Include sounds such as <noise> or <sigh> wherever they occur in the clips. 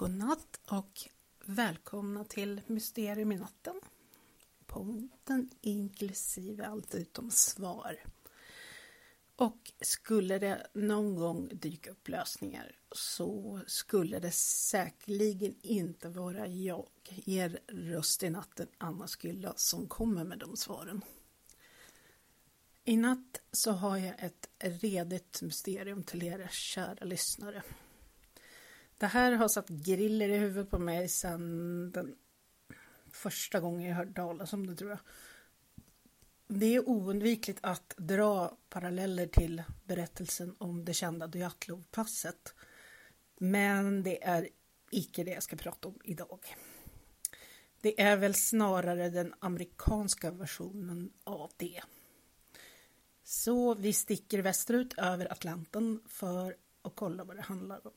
Godnatt och välkomna till Mysterium i natten. Podden inklusive allt utom svar. Och skulle det någon gång dyka upp lösningar så skulle det säkerligen inte vara jag, er röst i natten, Anna Skylla, som kommer med de svaren. I natt så har jag ett redigt mysterium till er kära lyssnare. Det här har satt griller i huvudet på mig sedan den första gången jag hörde talas om det tror jag. Det är oundvikligt att dra paralleller till berättelsen om det kända Dyatlovpasset. Men det är icke det jag ska prata om idag. Det är väl snarare den amerikanska versionen av det. Så vi sticker västerut över Atlanten för att kolla vad det handlar om.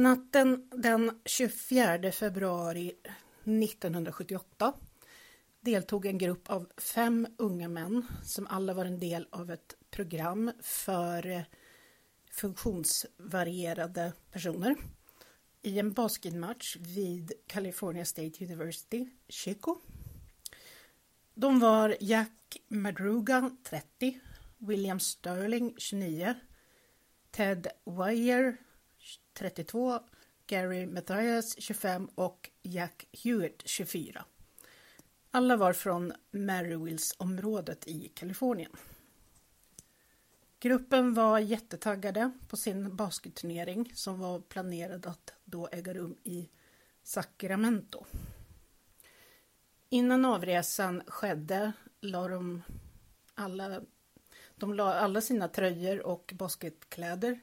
Natten den 24 februari 1978 deltog en grupp av fem unga män som alla var en del av ett program för eh, funktionsvarierade personer i en basketmatch vid California State University, Chico. De var Jack Madruga, 30, William Sterling, 29, Ted Weyer, 32, Gary Mathias 25 och Jack Hewitt 24. Alla var från Maryvilles-området i Kalifornien. Gruppen var jättetaggade på sin basketturnering som var planerad att då äga rum i Sacramento. Innan avresan skedde la de alla, de la alla sina tröjor och basketkläder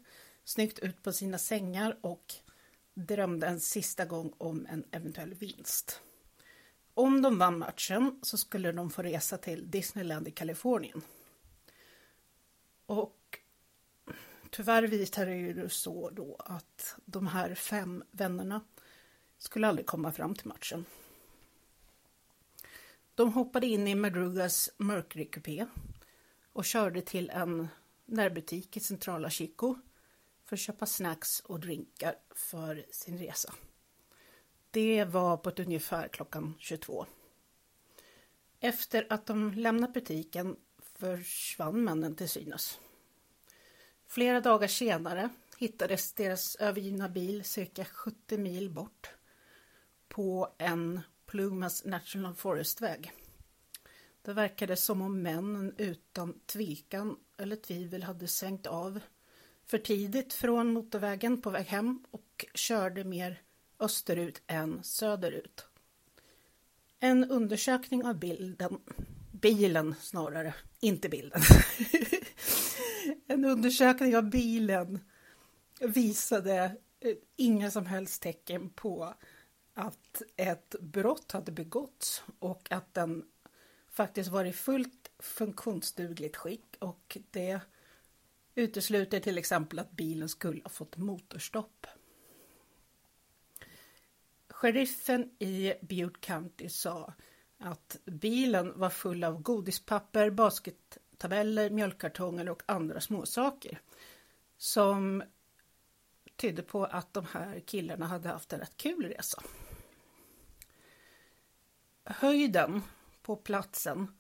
snyggt ut på sina sängar och drömde en sista gång om en eventuell vinst. Om de vann matchen så skulle de få resa till Disneyland i Kalifornien. Och tyvärr visade det ju så då att de här fem vännerna skulle aldrig komma fram till matchen. De hoppade in i Madrugas Mercury-kupé och körde till en närbutik i centrala Chico för att köpa snacks och drinkar för sin resa. Det var på ett ungefär klockan 22. Efter att de lämnat butiken försvann männen till synes. Flera dagar senare hittades deras övergivna bil cirka 70 mil bort på en Plumas National Forest-väg. Det verkade som om männen utan tvekan eller tvivel hade sänkt av för tidigt från motorvägen på väg hem och körde mer österut än söderut. En undersökning av bilden, bilen snarare, inte bilden. <laughs> en undersökning av bilen visade eh, inga som helst tecken på att ett brott hade begåtts och att den faktiskt var i fullt funktionsdugligt skick och det utesluter till exempel att bilen skulle ha fått motorstopp. Sheriffen i Butte County sa att bilen var full av godispapper, baskettabeller, mjölkkartonger och andra småsaker som tydde på att de här killarna hade haft en rätt kul resa. Höjden på platsen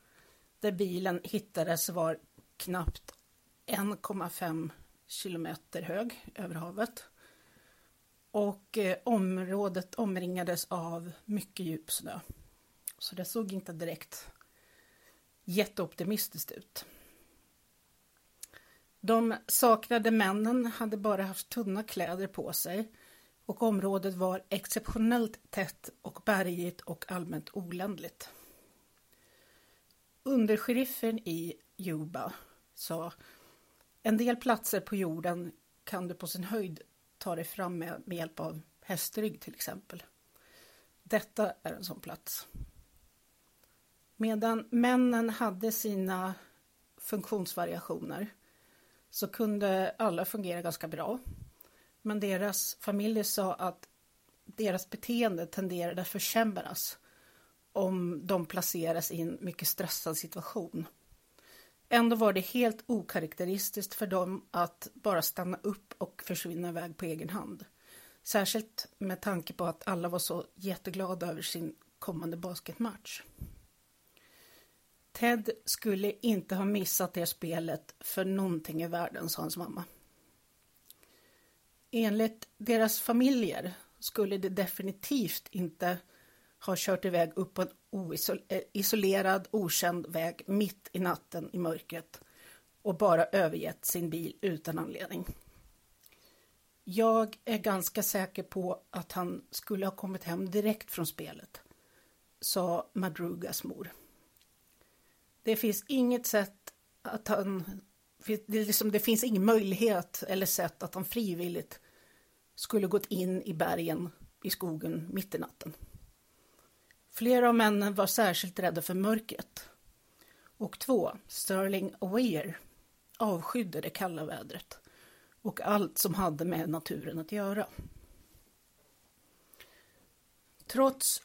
där bilen hittades var knappt 1,5 kilometer hög över havet. Och eh, området omringades av mycket djup snö. Så det såg inte direkt jätteoptimistiskt ut. De saknade männen hade bara haft tunna kläder på sig och området var exceptionellt tätt och bergigt och allmänt oländligt. Undersheriffen i Juba sa en del platser på jorden kan du på sin höjd ta dig fram med, med hjälp av hästrygg till exempel. Detta är en sån plats. Medan männen hade sina funktionsvariationer så kunde alla fungera ganska bra. Men deras familjer sa att deras beteende tenderade att försämras om de placeras i en mycket stressad situation. Ändå var det helt okaraktäristiskt för dem att bara stanna upp och försvinna iväg på egen hand. Särskilt med tanke på att alla var så jätteglada över sin kommande basketmatch. Ted skulle inte ha missat det spelet för någonting i världen, sa hans mamma. Enligt deras familjer skulle det definitivt inte har kört iväg upp på en eh, isolerad, okänd väg mitt i natten i mörkret och bara övergett sin bil utan anledning. Jag är ganska säker på att han skulle ha kommit hem direkt från spelet, sa Madrugas mor. Det finns inget sätt att han... Det, liksom, det finns ingen möjlighet eller sätt att han frivilligt skulle gått in i bergen i skogen mitt i natten. Flera av männen var särskilt rädda för mörkret. Och två, Sterling och Weir, avskydde det kalla vädret och allt som hade med naturen att göra. Trots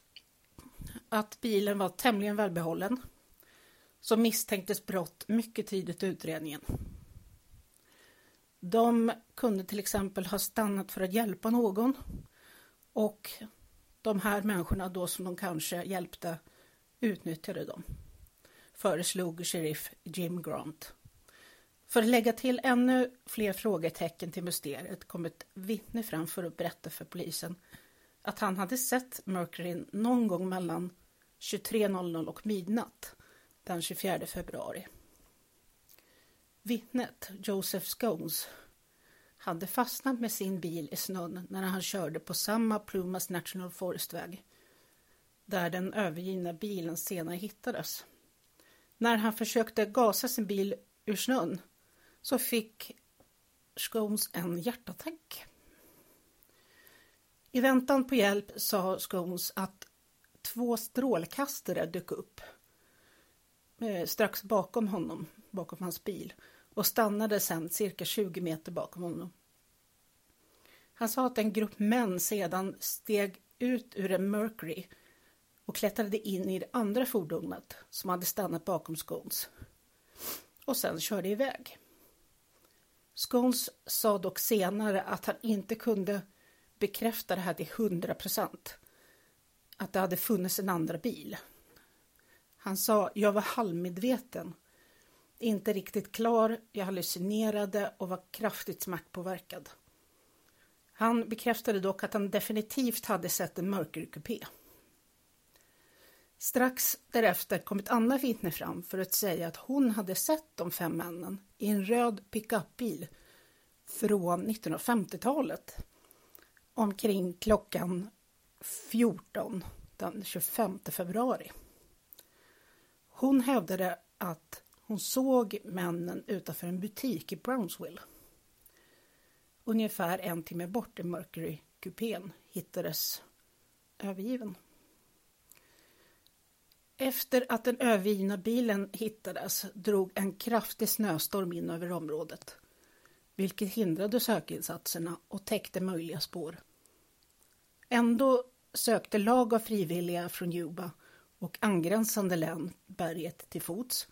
att bilen var tämligen välbehållen så misstänktes brott mycket tidigt i utredningen. De kunde till exempel ha stannat för att hjälpa någon och de här människorna då som de kanske hjälpte utnyttjade dem, föreslog sheriff Jim Grant. För att lägga till ännu fler frågetecken till mysteriet kom ett vittne fram för att berätta för polisen att han hade sett Mercury någon gång mellan 23.00 och midnatt den 24 februari. Vittnet, Joseph Scones, hade fastnat med sin bil i snön när han körde på samma Plumas National Forest-väg där den övergivna bilen senare hittades. När han försökte gasa sin bil ur snön så fick Scones en hjärtattack. I väntan på hjälp sa Scones att två strålkastare dök upp eh, strax bakom honom, bakom hans bil och stannade sedan cirka 20 meter bakom honom. Han sa att en grupp män sedan steg ut ur en Mercury och klättrade in i det andra fordonet som hade stannat bakom Scones och sen körde iväg. Scones sa dock senare att han inte kunde bekräfta det här till 100 procent. Att det hade funnits en andra bil. Han sa, jag var halvmedveten inte riktigt klar, jag hallucinerade och var kraftigt smärtpåverkad. Han bekräftade dock att han definitivt hade sett en mörkerkupé. Strax därefter kom ett annat vittne fram för att säga att hon hade sett de fem männen i en röd pickupbil från 1950-talet omkring klockan 14 den 25 februari. Hon hävdade att hon såg männen utanför en butik i Brownsville. Ungefär en timme bort i Mercury-kupén hittades övergiven. Efter att den övergivna bilen hittades drog en kraftig snöstorm in över området, vilket hindrade sökinsatserna och täckte möjliga spår. Ändå sökte lag av frivilliga från Juba och angränsande län berget till fots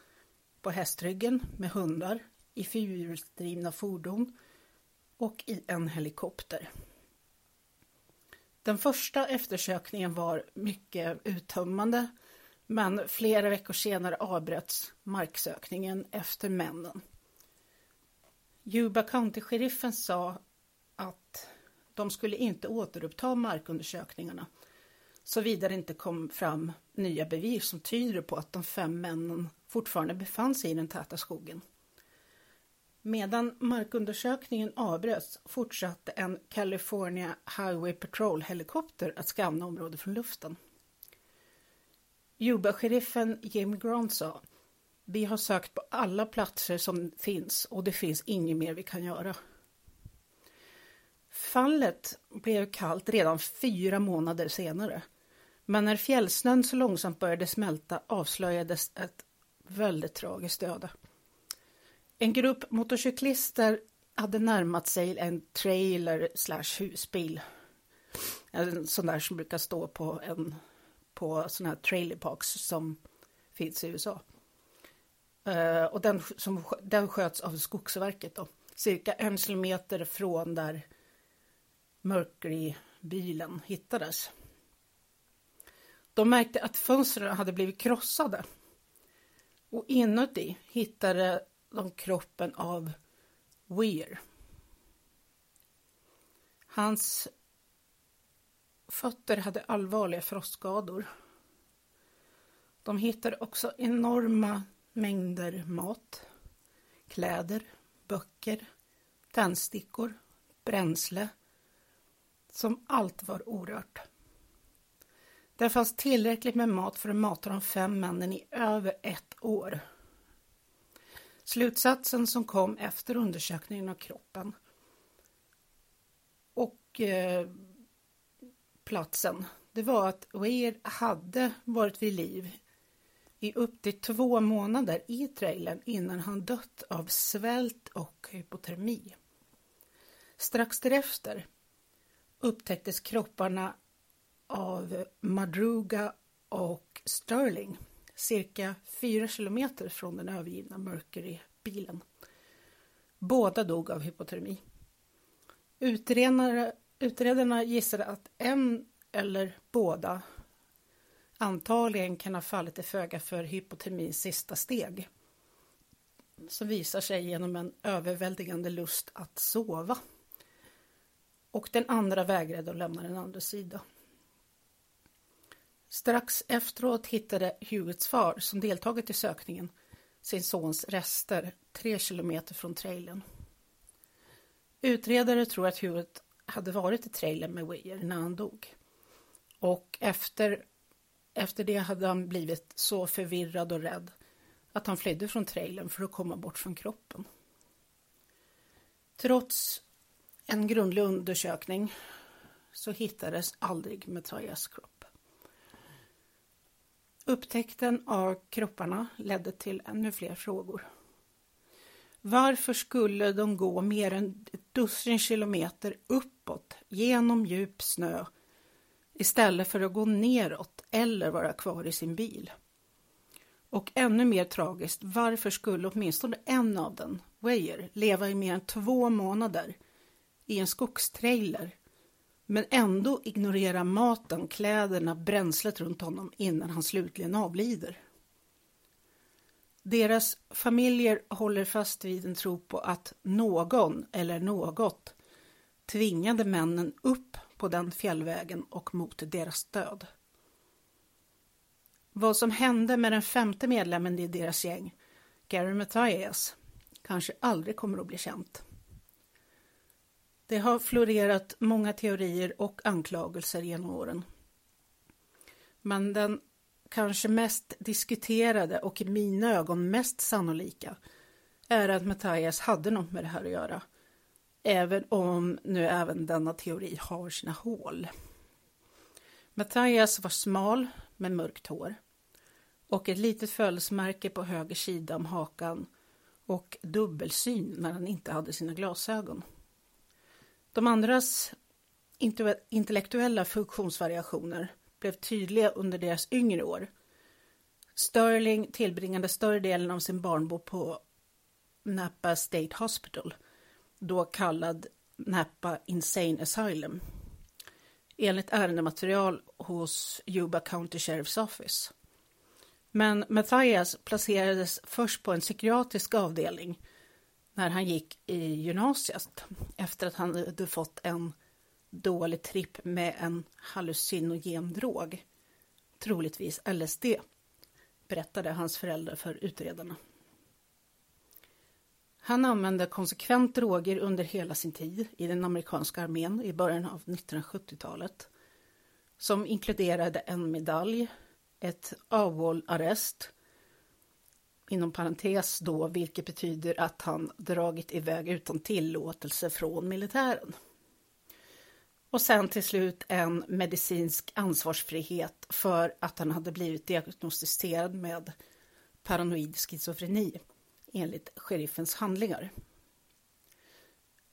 på hästryggen med hundar, i fyrhjulsdrivna fordon och i en helikopter. Den första eftersökningen var mycket uttömmande men flera veckor senare avbröts marksökningen efter männen. Yuba County-sheriffen sa att de skulle inte återuppta markundersökningarna såvida det inte kom fram nya bevis som tyder på att de fem männen fortfarande befann sig i den täta skogen. Medan markundersökningen avbröts fortsatte en California Highway Patrol-helikopter att skanna området från luften. Juba-sheriffen Jim Grant sa Vi har sökt på alla platser som finns och det finns inget mer vi kan göra. Fallet blev kallt redan fyra månader senare. Men när fjällsnön så långsamt började smälta avslöjades ett väldigt tragiskt öde. En grupp motorcyklister hade närmat sig en trailer slash husbil. En sån där som brukar stå på en på sådana här trailerparks som finns i USA. Uh, och den, som, den sköts av Skogsverket då, cirka en kilometer från där Mercury-bilen hittades. De märkte att fönstren hade blivit krossade och inuti hittade de kroppen av Weir. Hans fötter hade allvarliga frostskador. De hittade också enorma mängder mat, kläder, böcker, tändstickor, bränsle, som allt var orört. Det fanns tillräckligt med mat för att mata de fem männen i över ett år. Slutsatsen som kom efter undersökningen av kroppen och eh, platsen, det var att Weir hade varit vid liv i upp till två månader i trailern innan han dött av svält och hypotermi. Strax därefter upptäcktes kropparna av Madruga och Sterling cirka fyra kilometer från den övergivna Mercury-bilen. Båda dog av hypotermi. Utredare, utredarna gissade att en eller båda antagligen kan ha fallit i föga för hypotermins sista steg som visar sig genom en överväldigande lust att sova. Och den andra vägrade att lämna den andra sidan. Strax efteråt hittade Hewitts far, som deltagit i sökningen, sin sons rester tre kilometer från trailern. Utredare tror att Hewitt hade varit i trailern med Weir när han dog. Och efter, efter det hade han blivit så förvirrad och rädd att han flydde från trailern för att komma bort från kroppen. Trots en grundlig undersökning så hittades aldrig Matthias kropp. Upptäckten av kropparna ledde till ännu fler frågor. Varför skulle de gå mer än ett dussin kilometer uppåt genom djup snö istället för att gå neråt eller vara kvar i sin bil? Och ännu mer tragiskt, varför skulle åtminstone en av dem, Weyer, leva i mer än två månader i en skogstrailer men ändå ignorera maten, kläderna, bränslet runt honom innan han slutligen avlider. Deras familjer håller fast vid en tro på att någon eller något tvingade männen upp på den fjällvägen och mot deras död. Vad som hände med den femte medlemmen i deras gäng, Gary Mathias, kanske aldrig kommer att bli känt. Det har florerat många teorier och anklagelser genom åren. Men den kanske mest diskuterade och i mina ögon mest sannolika är att Mattias hade något med det här att göra. Även om nu även denna teori har sina hål. Mattias var smal med mörkt hår och ett litet födelsemärke på höger sida om hakan och dubbelsyn när han inte hade sina glasögon. De andras intellektuella funktionsvariationer blev tydliga under deras yngre år. Sterling tillbringade större delen av sin barndom på Napa State Hospital, då kallad Napa Insane Asylum, enligt ärendematerial hos Yuba County Sheriff's Office. Men Matthias placerades först på en psykiatrisk avdelning när han gick i gymnasiet efter att han hade fått en dålig tripp med en hallucinogen drog, troligtvis LSD, berättade hans föräldrar för utredarna. Han använde konsekvent droger under hela sin tid i den amerikanska armén i början av 1970-talet som inkluderade en medalj, ett avhållarrest inom parentes då, vilket betyder att han dragit iväg utan tillåtelse från militären. Och sen till slut en medicinsk ansvarsfrihet för att han hade blivit diagnostiserad med paranoid schizofreni enligt sheriffens handlingar.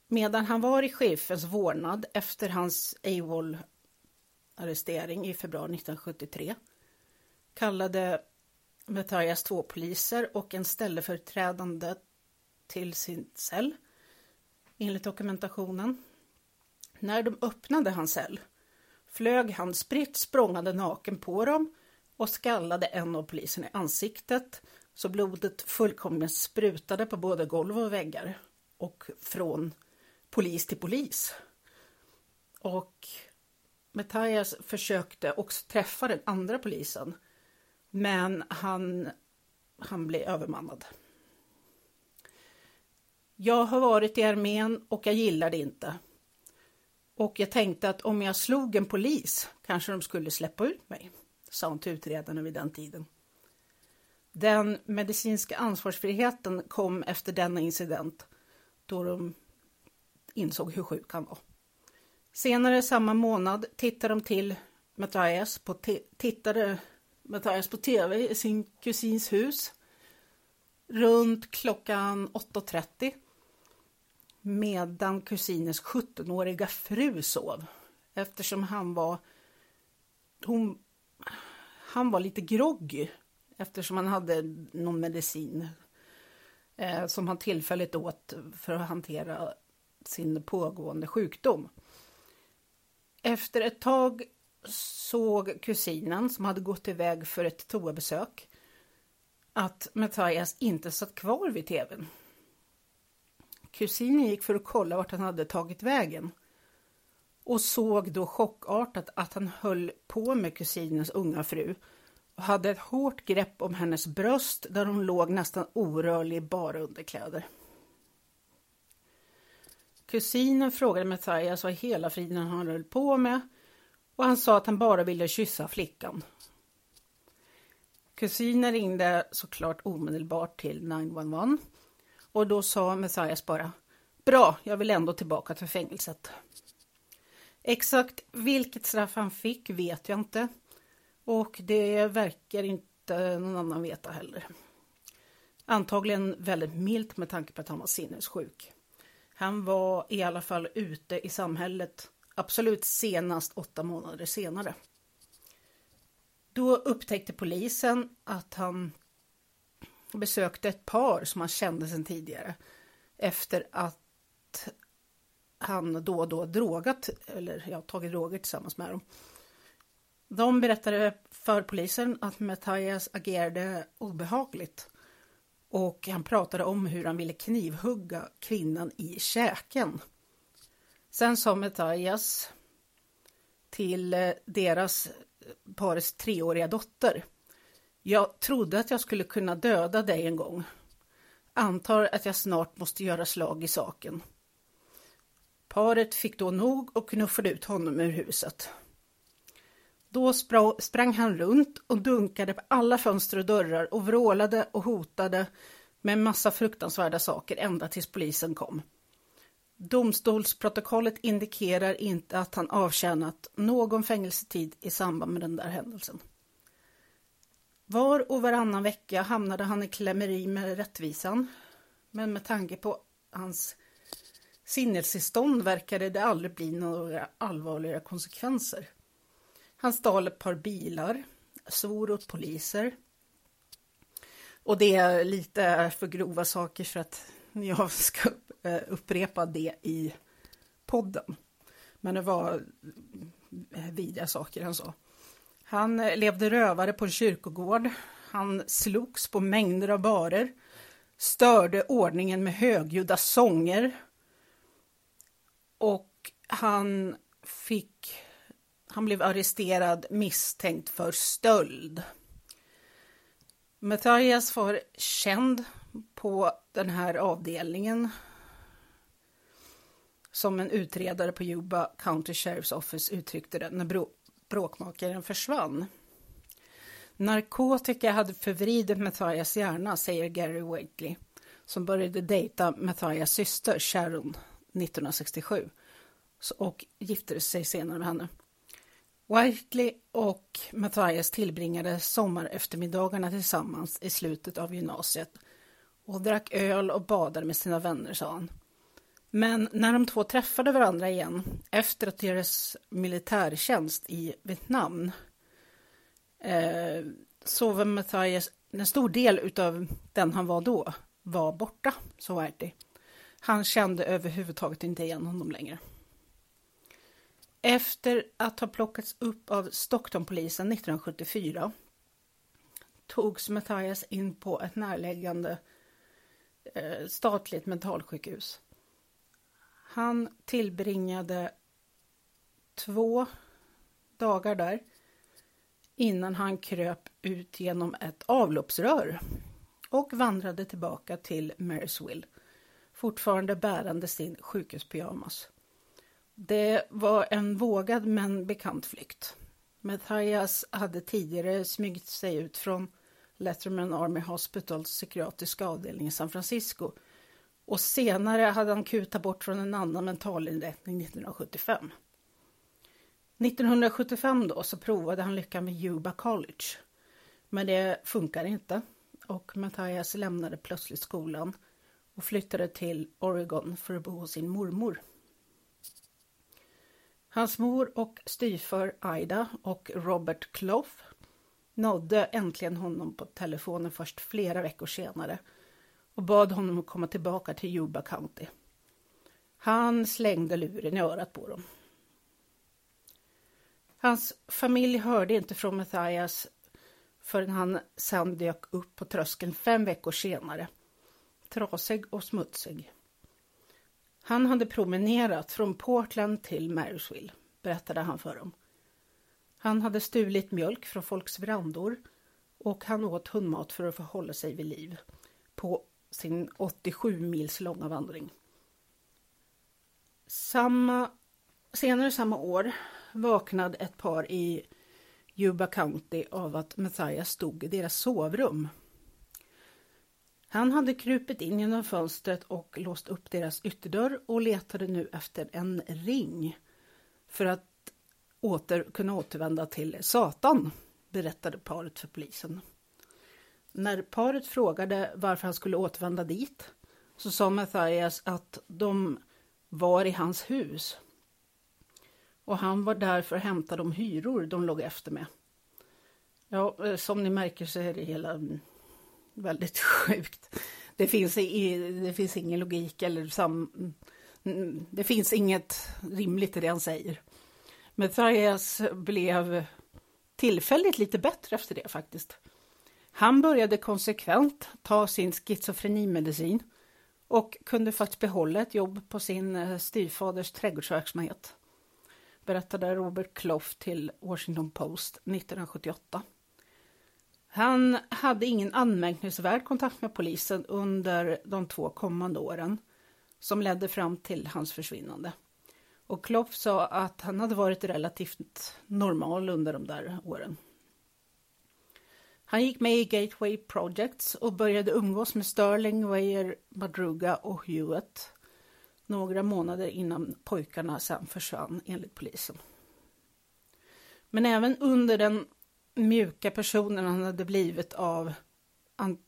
Medan han var i sheriffens vårdnad efter hans AWOL-arrestering i februari 1973 kallade Matthias två poliser och en ställföreträdande till sin cell, enligt dokumentationen. När de öppnade hans cell flög han spritt språngande naken på dem och skallade en av poliserna i ansiktet så blodet fullkomligt sprutade på både golv och väggar och från polis till polis. Och Matthias försökte också träffa den andra polisen men han, han blev övermannad. Jag har varit i armén och jag gillar det inte. Och jag tänkte att om jag slog en polis kanske de skulle släppa ut mig, sa hon till utredarna vid den tiden. Den medicinska ansvarsfriheten kom efter denna incident då de insåg hur sjuk han var. Senare samma månad tittade de till Mattias, på, tittade Mattias på tv i sin kusins hus runt klockan 8.30 medan kusinens 17-åriga fru sov eftersom han var hon, han var lite groggy eftersom han hade någon medicin eh, som han tillfälligt åt för att hantera sin pågående sjukdom. Efter ett tag såg kusinen som hade gått iväg för ett toabesök att Mattias inte satt kvar vid tvn. Kusinen gick för att kolla vart han hade tagit vägen och såg då chockartat att han höll på med kusinens unga fru och hade ett hårt grepp om hennes bröst där hon låg nästan orörlig i bara underkläder. Kusinen frågade Mattias vad hela friden han höll på med och han sa att han bara ville kyssa flickan. Kusinen ringde såklart omedelbart till 911 och då sa Messias bara Bra, jag vill ändå tillbaka till fängelset. Exakt vilket straff han fick vet jag inte och det verkar inte någon annan veta heller. Antagligen väldigt milt med tanke på att han var sinnessjuk. Han var i alla fall ute i samhället absolut senast åtta månader senare. Då upptäckte polisen att han besökte ett par som han kände sedan tidigare efter att han då och då drogat, eller ja, tagit droger tillsammans med dem. De berättade för polisen att Mattias agerade obehagligt och han pratade om hur han ville knivhugga kvinnan i käken. Sen sa Mattias till eh, deras eh, parets treåriga dotter. Jag trodde att jag skulle kunna döda dig en gång. Antar att jag snart måste göra slag i saken. Paret fick då nog och knuffade ut honom ur huset. Då sprang han runt och dunkade på alla fönster och dörrar och vrålade och hotade med en massa fruktansvärda saker ända tills polisen kom. Domstolsprotokollet indikerar inte att han avtjänat någon fängelsetid i samband med den där händelsen. Var och varannan vecka hamnade han i klämmeri med rättvisan. Men med tanke på hans sinnestillstånd verkade det aldrig bli några allvarliga konsekvenser. Han stal ett par bilar, svor åt poliser. Och det är lite för grova saker för att <laughs> jag ska eh, upprepa det i podden. Men det var eh, vidriga saker han sa. Han levde rövare på en kyrkogård. Han slogs på mängder av barer. Störde ordningen med högljudda sånger. Och han fick... Han blev arresterad misstänkt för stöld. Matthias var känd på den här avdelningen som en utredare på Yuba County Sheriff's Office uttryckte det när bråkmakaren försvann. Narkotika hade förvridit Matthias hjärna, säger Gary Wakely, som började dejta Matthias syster Sharon 1967 och gifte sig senare med henne. Whiteley och Matthias tillbringade sommareftermiddagarna tillsammans i slutet av gymnasiet och drack öl och badade med sina vänner, sa han. Men när de två träffade varandra igen efter att deras militärtjänst i Vietnam eh, så var Matthias en stor del utav den han var då var borta, så Artie. Han kände överhuvudtaget inte igen honom längre. Efter att ha plockats upp av Stocktonpolisen 1974 togs Matthias in på ett närliggande Eh, statligt mentalsjukhus. Han tillbringade två dagar där innan han kröp ut genom ett avloppsrör och vandrade tillbaka till Marysville, fortfarande bärande sin sjukhuspyjamas. Det var en vågad men bekant flykt. Matthias hade tidigare smugit sig ut från Letterman Army Hospitals psykiatriska avdelning i San Francisco och senare hade han kutat bort från en annan mentalinrättning 1975. 1975 då så provade han lyckan med Yuba College. Men det funkade inte och Matthias lämnade plötsligt skolan och flyttade till Oregon för att bo hos sin mormor. Hans mor och styvfar Ida och Robert Clough nådde äntligen honom på telefonen först flera veckor senare och bad honom att komma tillbaka till Yuba County. Han slängde luren i örat på dem. Hans familj hörde inte från Matthias förrän han sen dök upp på tröskeln fem veckor senare. Trasig och smutsig. Han hade promenerat från Portland till Marysville, berättade han för dem. Han hade stulit mjölk från folks verandor och han åt hundmat för att få hålla sig vid liv på sin 87 mils långa vandring. Samma, senare samma år vaknade ett par i Yuba County av att Matthias stod i deras sovrum. Han hade krupit in genom fönstret och låst upp deras ytterdörr och letade nu efter en ring för att åter, kunna återvända till Satan, berättade paret för polisen. När paret frågade varför han skulle återvända dit så sa Matthias att de var i hans hus och han var där för att hämta de hyror de låg efter med. Ja, eh, som ni märker så är det hela mm, väldigt <laughs> sjukt. Det finns, i, det finns ingen logik eller sam, mm, det finns inget rimligt i det han säger. Matthias blev tillfälligt lite bättre efter det faktiskt. Han började konsekvent ta sin schizofrenimedicin och kunde faktiskt behålla ett jobb på sin eh, styvfaders trädgårdsverksamhet. Berättade Robert Clough till Washington Post 1978. Han hade ingen anmärkningsvärd kontakt med polisen under de två kommande åren som ledde fram till hans försvinnande. Och Klopp sa att han hade varit relativt normal under de där åren. Han gick med i Gateway Projects och började umgås med Sterling, Weyer, Madruga och Hewitt några månader innan pojkarna sen försvann enligt polisen. Men även under den mjuka personen han hade blivit av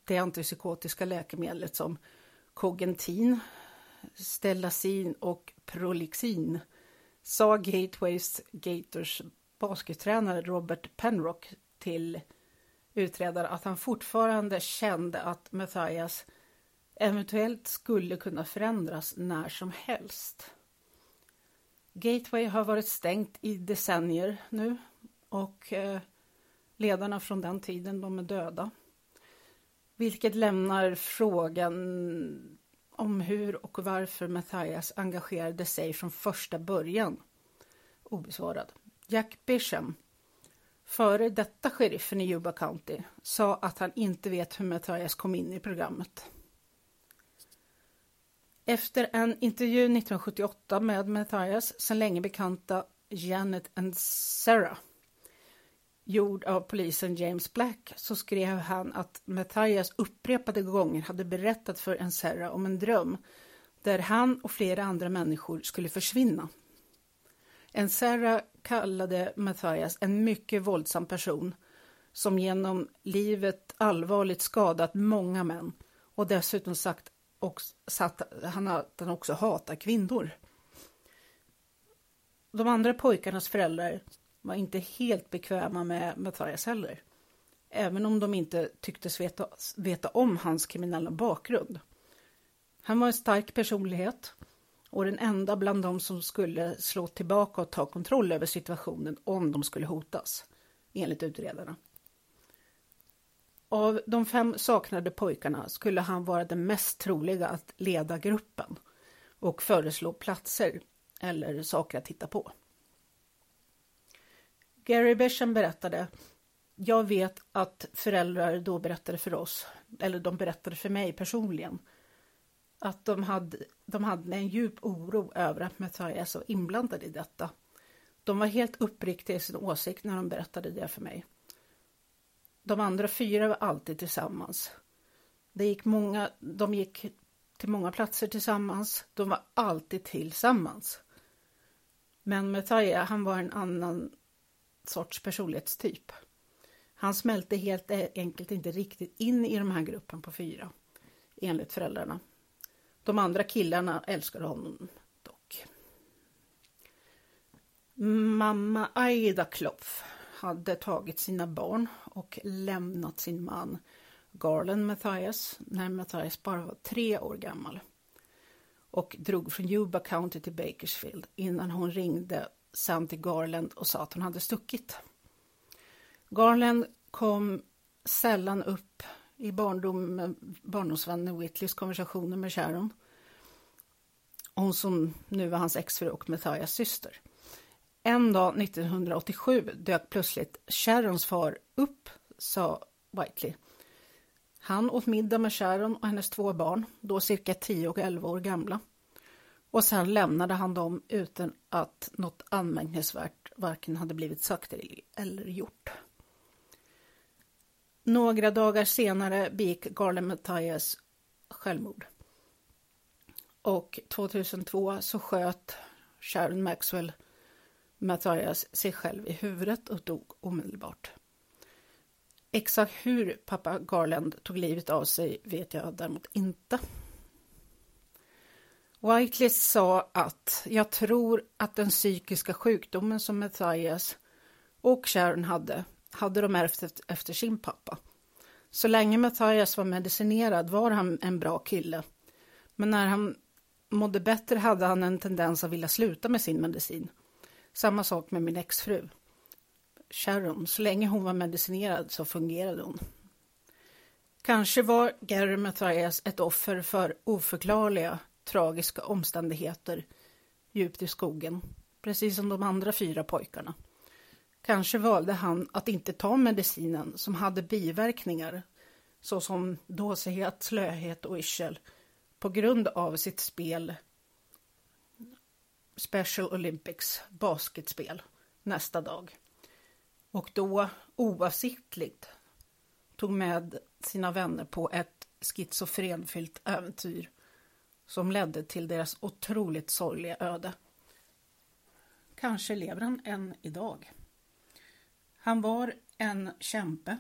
det antipsykotiska läkemedlet som Cogentin, Stellacin och Prolixin sa Gateways Gators baskettränare Robert Penrock till utredare att han fortfarande kände att Matthias eventuellt skulle kunna förändras när som helst. Gateway har varit stängt i decennier nu och eh, ledarna från den tiden de är döda. Vilket lämnar frågan om hur och varför Matthias engagerade sig från första början obesvarad. Jack Bisham, före detta sheriffen i Yuba County, sa att han inte vet hur Matthias kom in i programmet. Efter en intervju 1978 med Matthias, sedan länge bekanta Janet and Sarah, gjord av polisen James Black, så skrev han att Matthias upprepade gånger hade berättat för en Serra om en dröm där han och flera andra människor skulle försvinna. En Serra kallade Matthias en mycket våldsam person som genom livet allvarligt skadat många män och dessutom sagt också, att han också hatar kvinnor. De andra pojkarnas föräldrar var inte helt bekväma med Mattias heller. även om de inte tycktes veta, veta om hans kriminella bakgrund. Han var en stark personlighet och den enda bland dem som skulle slå tillbaka och ta kontroll över situationen om de skulle hotas, enligt utredarna. Av de fem saknade pojkarna skulle han vara den mest troliga att leda gruppen och föreslå platser eller saker att titta på. Gary Besham berättade jag vet att föräldrar då berättade för oss, eller de berättade för mig personligen, att de hade, de hade en djup oro över att Mattias var inblandad i detta. De var helt uppriktiga i sin åsikt när de berättade det för mig. De andra fyra var alltid tillsammans. Det gick många, de gick till många platser tillsammans. De var alltid tillsammans. Men Mattias, han var en annan sorts personlighetstyp. Han smälte helt enkelt inte riktigt in i den här gruppen på fyra, enligt föräldrarna. De andra killarna älskade honom dock. Mamma Aida Klopf hade tagit sina barn och lämnat sin man Garland Matthias när Matthias bara var tre år gammal och drog från Yuba County till Bakersfield innan hon ringde sen till Garland och sa att hon hade stuckit. Garland kom sällan upp i barndom, barndomsvännen Whitleys konversationer med Sharon. Hon som nu var hans exfru och Matthias syster. En dag 1987 dök plötsligt Sharons far upp, sa Whiteley. Han åt middag med Sharon och hennes två barn, då cirka 10 och 11 år gamla. Och sen lämnade han dem utan att något anmärkningsvärt varken hade blivit sagt eller gjort. Några dagar senare begick Garland Mathias självmord. Och 2002 så sköt Sharon Maxwell Mathias sig själv i huvudet och dog omedelbart. Exakt hur pappa Garland tog livet av sig vet jag däremot inte. Whiteley sa att jag tror att den psykiska sjukdomen som Matthias och Sharon hade, hade de ärvt efter sin pappa. Så länge Matthias var medicinerad var han en bra kille. Men när han mådde bättre hade han en tendens att vilja sluta med sin medicin. Samma sak med min exfru. Sharon, så länge hon var medicinerad så fungerade hon. Kanske var Gary Matthias ett offer för oförklarliga, tragiska omständigheter djupt i skogen, precis som de andra fyra pojkarna. Kanske valde han att inte ta medicinen som hade biverkningar såsom dåsighet, slöhet och yrsel på grund av sitt spel Special Olympics basketspel nästa dag. Och då oavsiktligt tog med sina vänner på ett schizofrenfyllt äventyr som ledde till deras otroligt sorgliga öde. Kanske lever han än idag. Han var en kämpe.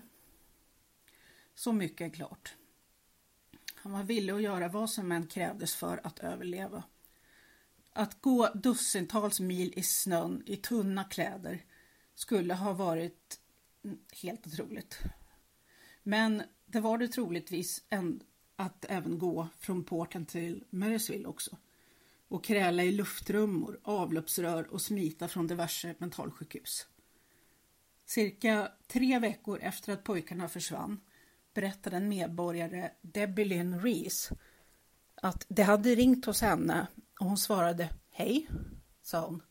Så mycket är klart. Han var villig att göra vad som än krävdes för att överleva. Att gå dussintals mil i snön i tunna kläder skulle ha varit helt otroligt. Men det var det troligtvis att även gå från porten till Marysville också och kräla i luftrummor, avloppsrör och smita från diverse mentalsjukhus. Cirka tre veckor efter att pojkarna försvann berättade en medborgare, Debbie Lynn Rees, att det hade ringt hos henne och hon svarade Hej, sa hon.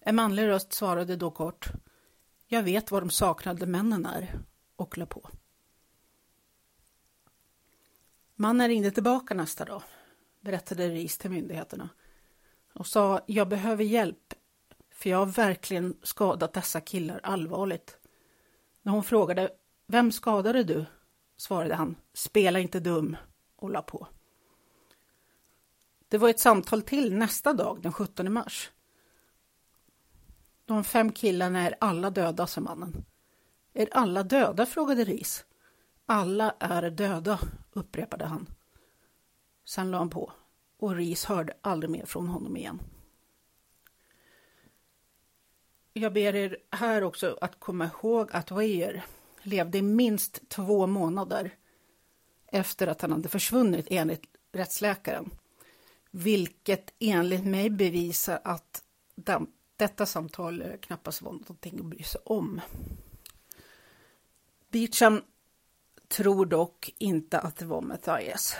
En manlig röst svarade då kort Jag vet var de saknade männen är och la på. Mannen ringde tillbaka nästa dag, berättade Ris till myndigheterna och sa Jag behöver hjälp för jag har verkligen skadat dessa killar allvarligt. När hon frågade Vem skadade du? svarade han Spela inte dum och la på. Det var ett samtal till nästa dag, den 17 mars. De fem killarna är alla döda, sa mannen. Är alla döda? frågade Ris. Alla är döda, upprepade han. Sen la han på och Ris hörde aldrig mer från honom igen. Jag ber er här också att komma ihåg att Weir, levde i minst två månader efter att han hade försvunnit enligt rättsläkaren. Vilket enligt mig bevisar att detta samtal knappast var någonting att bry sig om. Beecham tror dock inte att det var Matthias.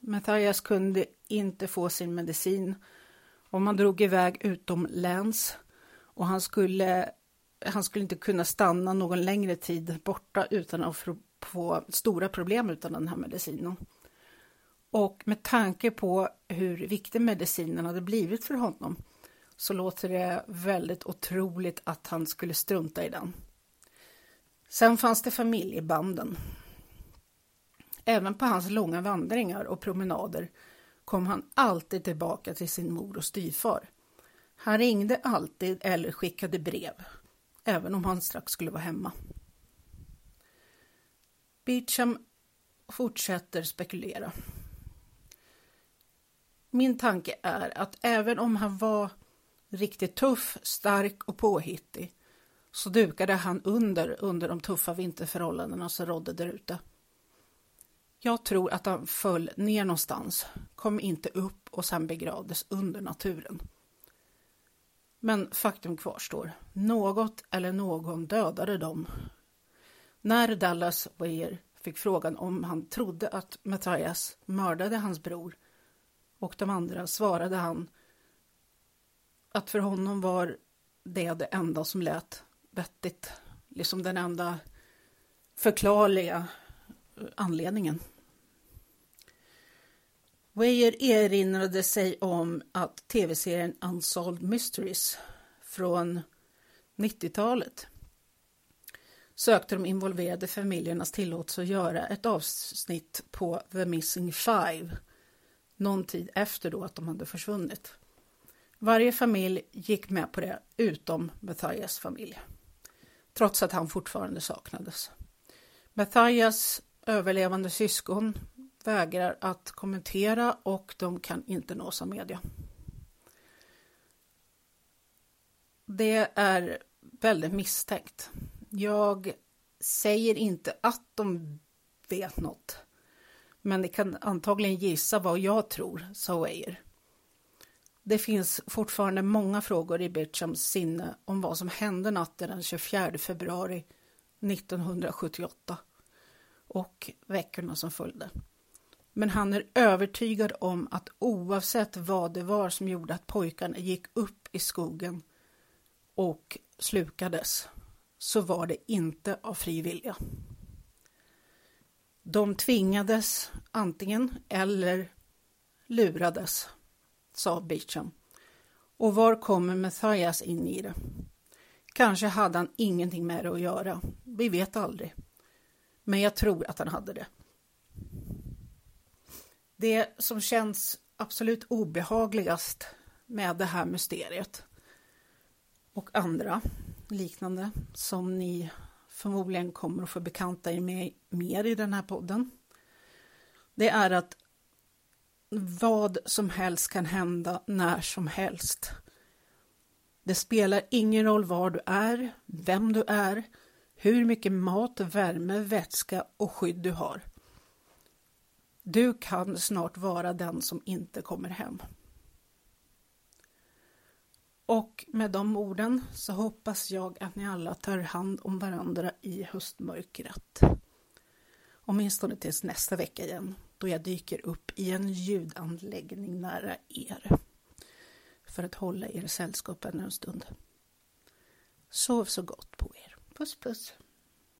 Matthias kunde inte få sin medicin och man drog iväg utomläns och han skulle, han skulle inte kunna stanna någon längre tid borta utan att få stora problem utan den här medicinen. Och med tanke på hur viktig medicinen hade blivit för honom så låter det väldigt otroligt att han skulle strunta i den. Sen fanns det familjebanden. Även på hans långa vandringar och promenader kom han alltid tillbaka till sin mor och styvfar. Han ringde alltid eller skickade brev, även om han strax skulle vara hemma. Beecham fortsätter spekulera. Min tanke är att även om han var riktigt tuff, stark och påhittig så dukade han under under de tuffa vinterförhållandena som rådde där ute. Jag tror att han föll ner någonstans, kom inte upp och sen begravdes under naturen. Men faktum kvarstår, något eller någon dödade dem. När Dallas Weir fick frågan om han trodde att Matthias mördade hans bror och de andra svarade han att för honom var det det enda som lät vettigt. Liksom den enda förklarliga anledningen. Weyer erinrade sig om att tv-serien Unsolved Mysteries från 90-talet sökte de involverade familjernas tillåtelse att göra ett avsnitt på The Missing Five någon tid efter då att de hade försvunnit. Varje familj gick med på det utom Matthias familj, trots att han fortfarande saknades. Matthias överlevande syskon vägrar att kommentera och de kan inte nås av media. Det är väldigt misstänkt. Jag säger inte att de vet något, men ni kan antagligen gissa vad jag tror, sa Weir. Det finns fortfarande många frågor i Birchams sinne om vad som hände natten den 24 februari 1978 och veckorna som följde. Men han är övertygad om att oavsett vad det var som gjorde att pojkarna gick upp i skogen och slukades så var det inte av fri vilja. De tvingades antingen eller lurades, sa Beecham. Och var kommer Matthias in i det? Kanske hade han ingenting med det att göra. Vi vet aldrig. Men jag tror att han hade det. Det som känns absolut obehagligast med det här mysteriet och andra liknande som ni förmodligen kommer att få bekanta er med mer i den här podden. Det är att vad som helst kan hända när som helst. Det spelar ingen roll var du är, vem du är, hur mycket mat, värme, vätska och skydd du har. Du kan snart vara den som inte kommer hem. Och med de orden så hoppas jag att ni alla tar hand om varandra i höstmörkret. Åtminstone tills nästa vecka igen då jag dyker upp i en ljudanläggning nära er för att hålla er sällskap ännu en stund. Sov så gott på er. Puss puss!